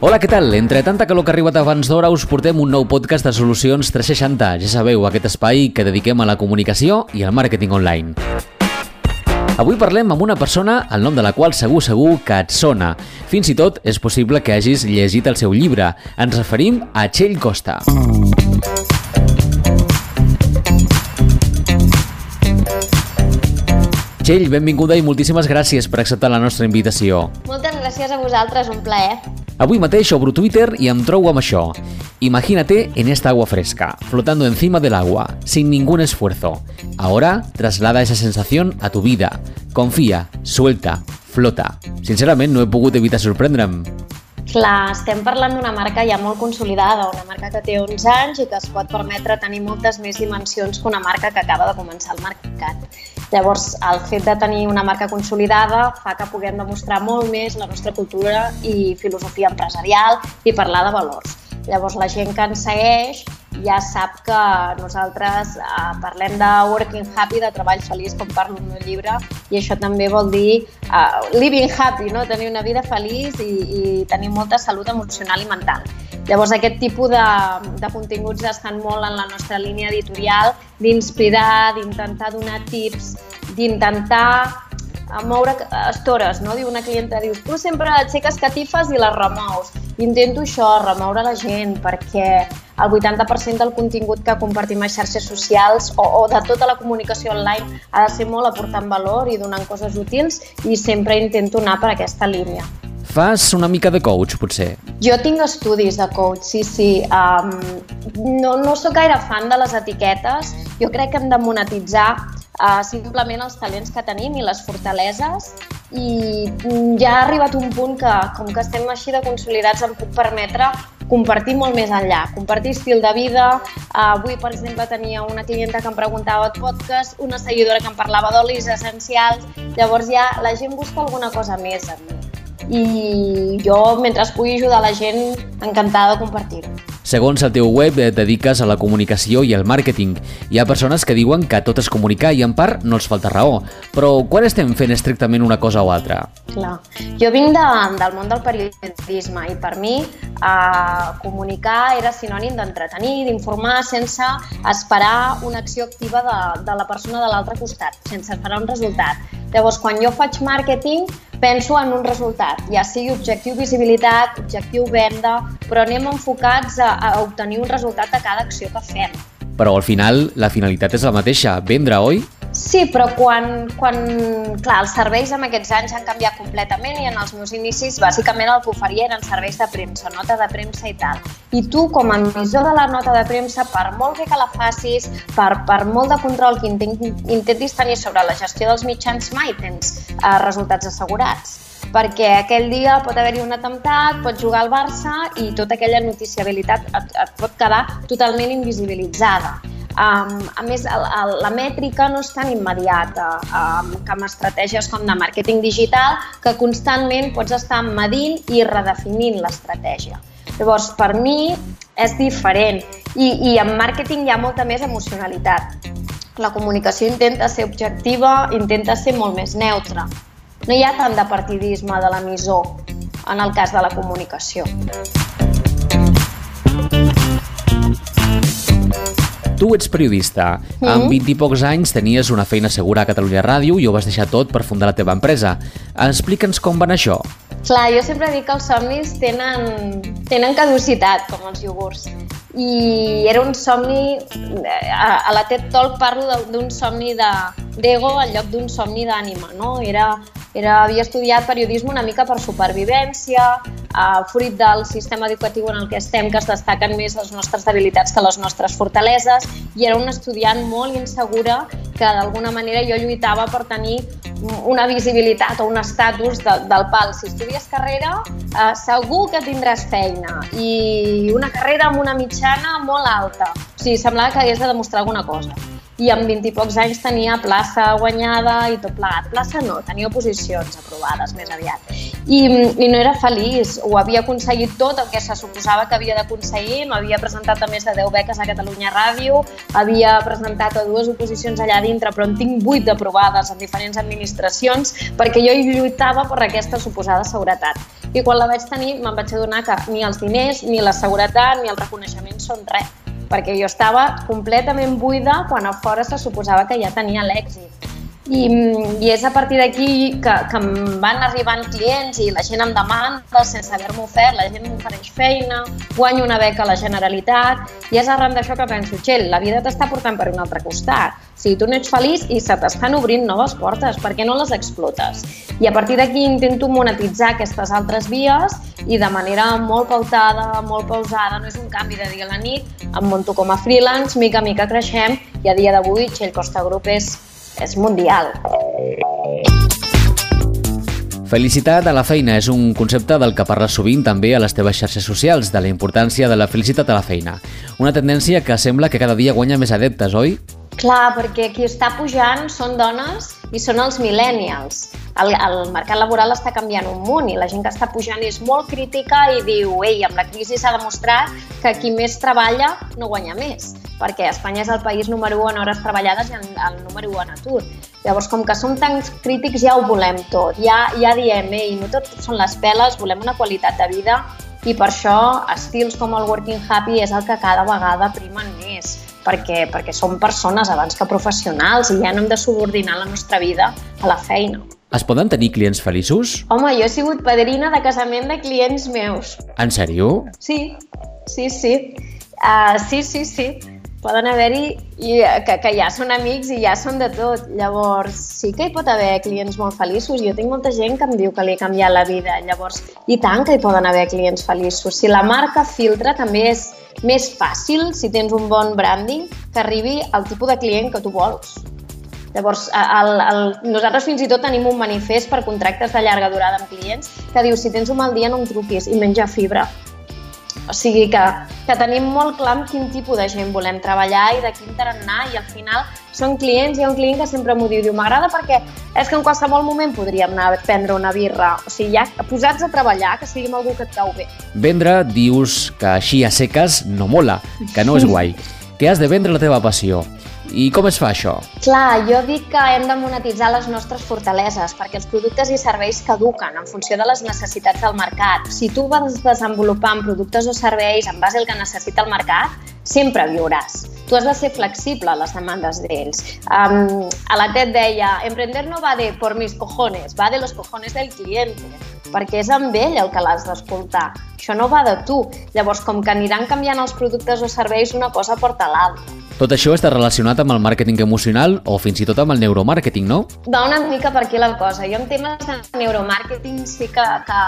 Hola, què tal? Entre tanta calor que ha arribat abans d'hora us portem un nou podcast de Solucions 360. Ja sabeu, aquest espai que dediquem a la comunicació i al màrqueting online. Avui parlem amb una persona el nom de la qual segur segur que et sona. Fins i tot és possible que hagis llegit el seu llibre. Ens referim a Txell Costa. Txell, benvinguda i moltíssimes gràcies per acceptar la nostra invitació. Moltes gràcies a vosaltres, un plaer. Avui mateix obro Twitter y em trobo amb això. Imagínate en esta agua fresca, flotando encima del agua, sin ningún esfuerzo. Ahora traslada esa sensación a tu vida. Confía, suelta, flota. Sincerament, no he pogut evitar sorprendre'm. Clar, estem parlant d'una marca ja molt consolidada, una marca que té 11 anys i que es pot permetre tenir moltes més dimensions que una marca que acaba de començar al mercat. Llavors, el fet de tenir una marca consolidada fa que puguem demostrar molt més la nostra cultura i filosofia empresarial i parlar de valors. Llavors, la gent que ens segueix ja sap que nosaltres eh, parlem de working happy, de treball feliç, com parlo en el llibre, i això també vol dir uh, living happy, no? tenir una vida feliç i, i tenir molta salut emocional i mental. Llavors, aquest tipus de, de continguts estan molt en la nostra línia editorial d'inspirar, d'intentar donar tips, d'intentar a moure estores, no? Diu una clienta, dius, tu sempre aixeques catifes i les remous. Intento això, remoure la gent, perquè el 80% del contingut que compartim a xarxes socials o, o de tota la comunicació online ha de ser molt aportant valor i donant coses útils i sempre intento anar per aquesta línia. Fas una mica de coach, potser? Jo tinc estudis de coach, sí, sí. Um, no, no sóc gaire fan de les etiquetes. Jo crec que hem de monetitzar uh, simplement els talents que tenim i les fortaleses i ja ha arribat un punt que, com que estem així de consolidats, em puc permetre compartir molt més enllà, compartir estil de vida. Uh, avui, per exemple, tenia una clienta que em preguntava el podcast, una seguidora que em parlava d'olis essencials, llavors ja la gent busca alguna cosa més en mi. I jo, mentre pugui ajudar la gent, encantada de compartir-ho. Segons el teu web, et dediques a la comunicació i al màrqueting. Hi ha persones que diuen que tot és comunicar i en part no els falta raó. Però quan estem fent estrictament una cosa o altra? Clar. Jo vinc de, del món del periodisme i per mi eh, comunicar era sinònim d'entretenir, d'informar sense esperar una acció activa de, de la persona de l'altre costat, sense esperar un resultat. Llavors, quan jo faig màrqueting, penso en un resultat, ja sigui objectiu visibilitat, objectiu venda, però anem enfocats a, a obtenir un resultat de cada acció que fem. Però al final la finalitat és la mateixa, vendre, oi? Sí, però quan, quan... Clar, els serveis amb aquests anys han canviat completament i en els meus inicis bàsicament el que oferia eren serveis de premsa, nota de premsa i tal. I tu, com a emissor de la nota de premsa, per molt bé que la facis, per, per molt de control que intentis tenir sobre la gestió dels mitjans, mai tens eh, resultats assegurats perquè aquell dia pot haver-hi un atemptat, pot jugar al Barça i tota aquella noticiabilitat et, et pot quedar totalment invisibilitzada. Um, a més, el, el, la mètrica no és tan immediata um, que amb estratègies com de màrqueting digital que constantment pots estar medint i redefinint l'estratègia. Llavors, per mi és diferent i, i en màrqueting hi ha molta més emocionalitat. La comunicació intenta ser objectiva, intenta ser molt més neutra. No hi ha tant de partidisme de l'emissor en el cas de la comunicació. Tu ets periodista. Mm -hmm. Amb 20 i pocs anys tenies una feina segura a Catalunya Ràdio i ho vas deixar tot per fundar la teva empresa. Explica'ns com va anar això. Clar, jo sempre dic que els somnis tenen, tenen caducitat, com els iogurts. I era un somni... A, a la TED Talk parlo d'un somni d'ego al lloc d'un somni d'ànima, no? Era era, havia estudiat periodisme una mica per supervivència, eh, fruit del sistema educatiu en el que estem, que es destaquen més les nostres debilitats que les nostres fortaleses, i era una estudiant molt insegura que d'alguna manera jo lluitava per tenir una visibilitat o un estatus de, del pal. Si estudies carrera, eh, segur que tindràs feina i una carrera amb una mitjana molt alta. O sigui, semblava que hagués de demostrar alguna cosa i amb 20 i pocs anys tenia plaça guanyada i tot plegat. Plaça no, tenia oposicions aprovades més aviat. I, I no era feliç, ho havia aconseguit tot el que se suposava que havia d'aconseguir, m'havia presentat a més de 10 beques a Catalunya Ràdio, havia presentat a dues oposicions allà dintre, però en tinc 8 aprovades en diferents administracions perquè jo hi lluitava per aquesta suposada seguretat. i quan la vaig tenir me'n vaig adonar que ni els diners, ni la seguretat, ni el reconeixement són res, perquè jo estava completament buida quan a fora se suposava que ja tenia l'èxit. I, i és a partir d'aquí que, que em van arribant clients i la gent em demanda sense haver-me ofert, la gent m'ofereix feina, guanyo una beca a la Generalitat i és arran d'això que penso, Txell, la vida t'està portant per un altre costat. Sigui, tu no ets feliç i se t'estan obrint noves portes, per què no les explotes? I a partir d'aquí intento monetitzar aquestes altres vies i de manera molt pautada, molt pausada, no és un canvi de dia a la nit, em monto com a freelance, mica a mica creixem i a dia d'avui Txell Costa Group és és mundial. Felicitat a la feina és un concepte del que parles sovint també a les teves xarxes socials, de la importància de la felicitat a la feina. Una tendència que sembla que cada dia guanya més adeptes, oi? Clar, perquè qui està pujant són dones i són els millennials. El, el mercat laboral està canviant un munt i la gent que està pujant és molt crítica i diu ei, amb la crisi s'ha demostrat que qui més treballa no guanya més perquè Espanya és el país número 1 en hores treballades i el, el número 1 en atur. Llavors, com que som tan crítics, ja ho volem tot. Ja, ja diem, ei, no tot són les peles, volem una qualitat de vida i per això estils com el Working Happy és el que cada vegada primen més, perquè, perquè som persones abans que professionals i ja no hem de subordinar la nostra vida a la feina. Es poden tenir clients feliços? Home, jo he sigut padrina de casament de clients meus. En sèrio? Sí, sí, sí. Uh, sí, sí, sí poden haver-hi que, que ja són amics i ja són de tot. Llavors, sí que hi pot haver clients molt feliços. Jo tinc molta gent que em diu que li ha canviat la vida. Llavors, i tant que hi poden haver clients feliços. Si la marca filtra, també és més fàcil, si tens un bon branding, que arribi al tipus de client que tu vols. Llavors, el, el, nosaltres fins i tot tenim un manifest per contractes de llarga durada amb clients que diu si tens un mal dia no em truquis i menja fibra o sigui que, que tenim molt clar amb quin tipus de gent volem treballar i de quin tarannà i al final són clients, hi ha un client que sempre m'ho diu, diu m'agrada perquè és que en qualsevol moment podríem anar a prendre una birra. O sigui, ja posats a treballar, que sigui algú que et cau bé. Vendre, dius que així a seques no mola, que no és guai, que has de vendre la teva passió. I com es fa això? Clar, jo dic que hem de monetitzar les nostres fortaleses perquè els productes i serveis caduquen en funció de les necessitats del mercat. Si tu vas desenvolupant productes o serveis en base al que necessita el mercat, sempre viuràs. Tu has de ser flexible a les demandes d'ells. Um, a la TED deia, emprender no va de por mis cojones, va de los cojones del cliente perquè és amb ell el que l'has d'escoltar. Això no va de tu. Llavors, com que aniran canviant els productes o serveis, una cosa porta l'altra. Tot això està relacionat amb el màrqueting emocional o fins i tot amb el neuromàrqueting, no? Va una mica per aquí la cosa. Jo en temes de neuromàrqueting sí que, que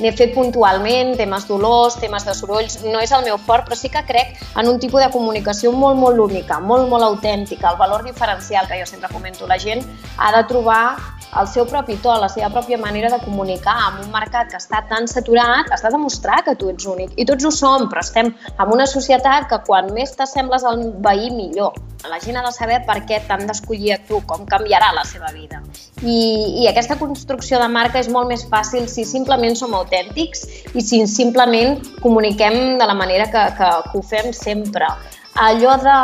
n'he fet puntualment, temes dolors, temes de sorolls, no és el meu fort, però sí que crec en un tipus de comunicació molt, molt única, molt, molt autèntica, el valor diferencial que jo sempre comento. La gent ha de trobar el seu propi to, la seva pròpia manera de comunicar amb un mercat que està tan saturat, has de demostrar que tu ets únic. I tots ho som, però estem en una societat que quan més t'assembles al veí, millor. La gent ha de saber per què t'han d'escollir a tu, com canviarà la seva vida. I, I aquesta construcció de marca és molt més fàcil si simplement som autèntics i si simplement comuniquem de la manera que, que, que ho fem sempre allò de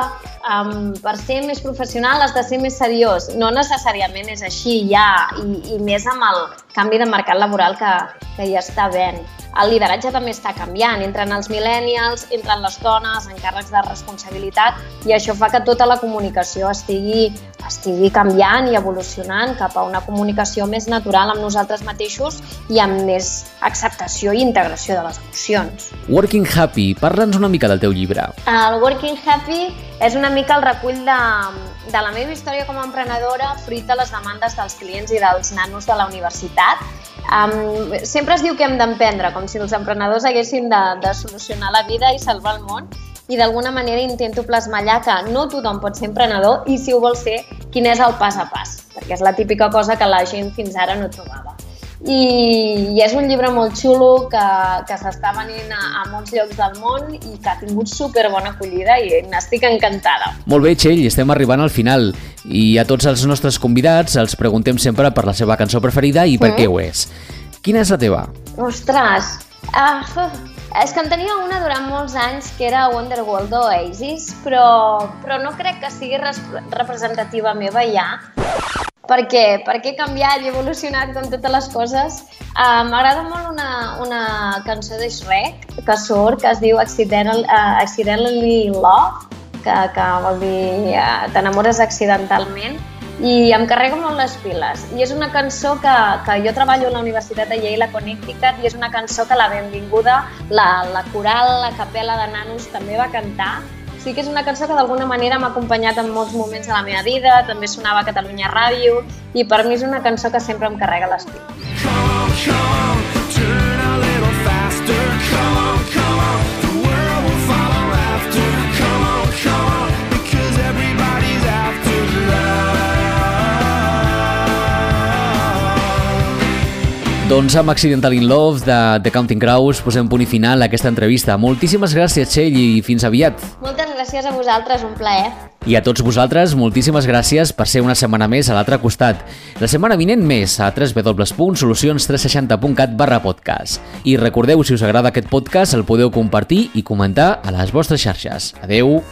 um, per ser més professional has de ser més seriós. No necessàriament és així ja, i, i més amb el canvi de mercat laboral que, que hi està havent. El lideratge també està canviant, entren els millennials, entren les dones en càrrecs de responsabilitat i això fa que tota la comunicació estigui, estigui canviant i evolucionant cap a una comunicació més natural amb nosaltres mateixos i amb més acceptació i integració de les emocions. Working Happy, parla'ns una mica del teu llibre. El Working Happy és una mica el recull de, de la meva història com a emprenedora fruit de les demandes dels clients i dels nanos de la universitat. Um, sempre es diu que hem d'emprendre, com si els emprenedors haguessin de, de solucionar la vida i salvar el món, i d'alguna manera intento plasmar allà que no tothom pot ser emprenedor i si ho vol ser, quin és el pas a pas, perquè és la típica cosa que la gent fins ara no trobava i, i és un llibre molt xulo que, que s'està venint a, a molts llocs del món i que ha tingut super bona acollida i n'estic encantada. Molt bé, Txell, estem arribant al final i a tots els nostres convidats els preguntem sempre per la seva cançó preferida i per mm. què ho és. Quina és la teva? Ostres, uh, És que en tenia una durant molts anys que era Wonderworld d'Oasis, però, però no crec que sigui representativa meva ja. Per què? Perquè he canviat i he evolucionat com totes les coses. Uh, M'agrada molt una, una cançó de Shrek que surt, que es diu Accidental, uh, Accidentally Love, que, que vol dir uh, t'enamores accidentalment, i em carrega molt les piles. I és una cançó que, que jo treballo a la Universitat de Yale a Connecticut i és una cançó que la benvinguda, la, la coral, la capella de nanos també va cantar. Sí que és una cançó que d'alguna manera m'ha acompanyat en molts moments de la meva vida, també sonava a Catalunya Ràdio i per mi és una cançó que sempre em carrega les piles. Come on, come on. Doncs amb Accidental in Love de The Counting Crows posem punt i final a aquesta entrevista. Moltíssimes gràcies, Txell, i fins aviat. Moltes gràcies a vosaltres, un plaer. I a tots vosaltres, moltíssimes gràcies per ser una setmana més a l'altre costat. La setmana vinent més a www.solucions360.cat barra podcast. I recordeu, si us agrada aquest podcast, el podeu compartir i comentar a les vostres xarxes. Adeu!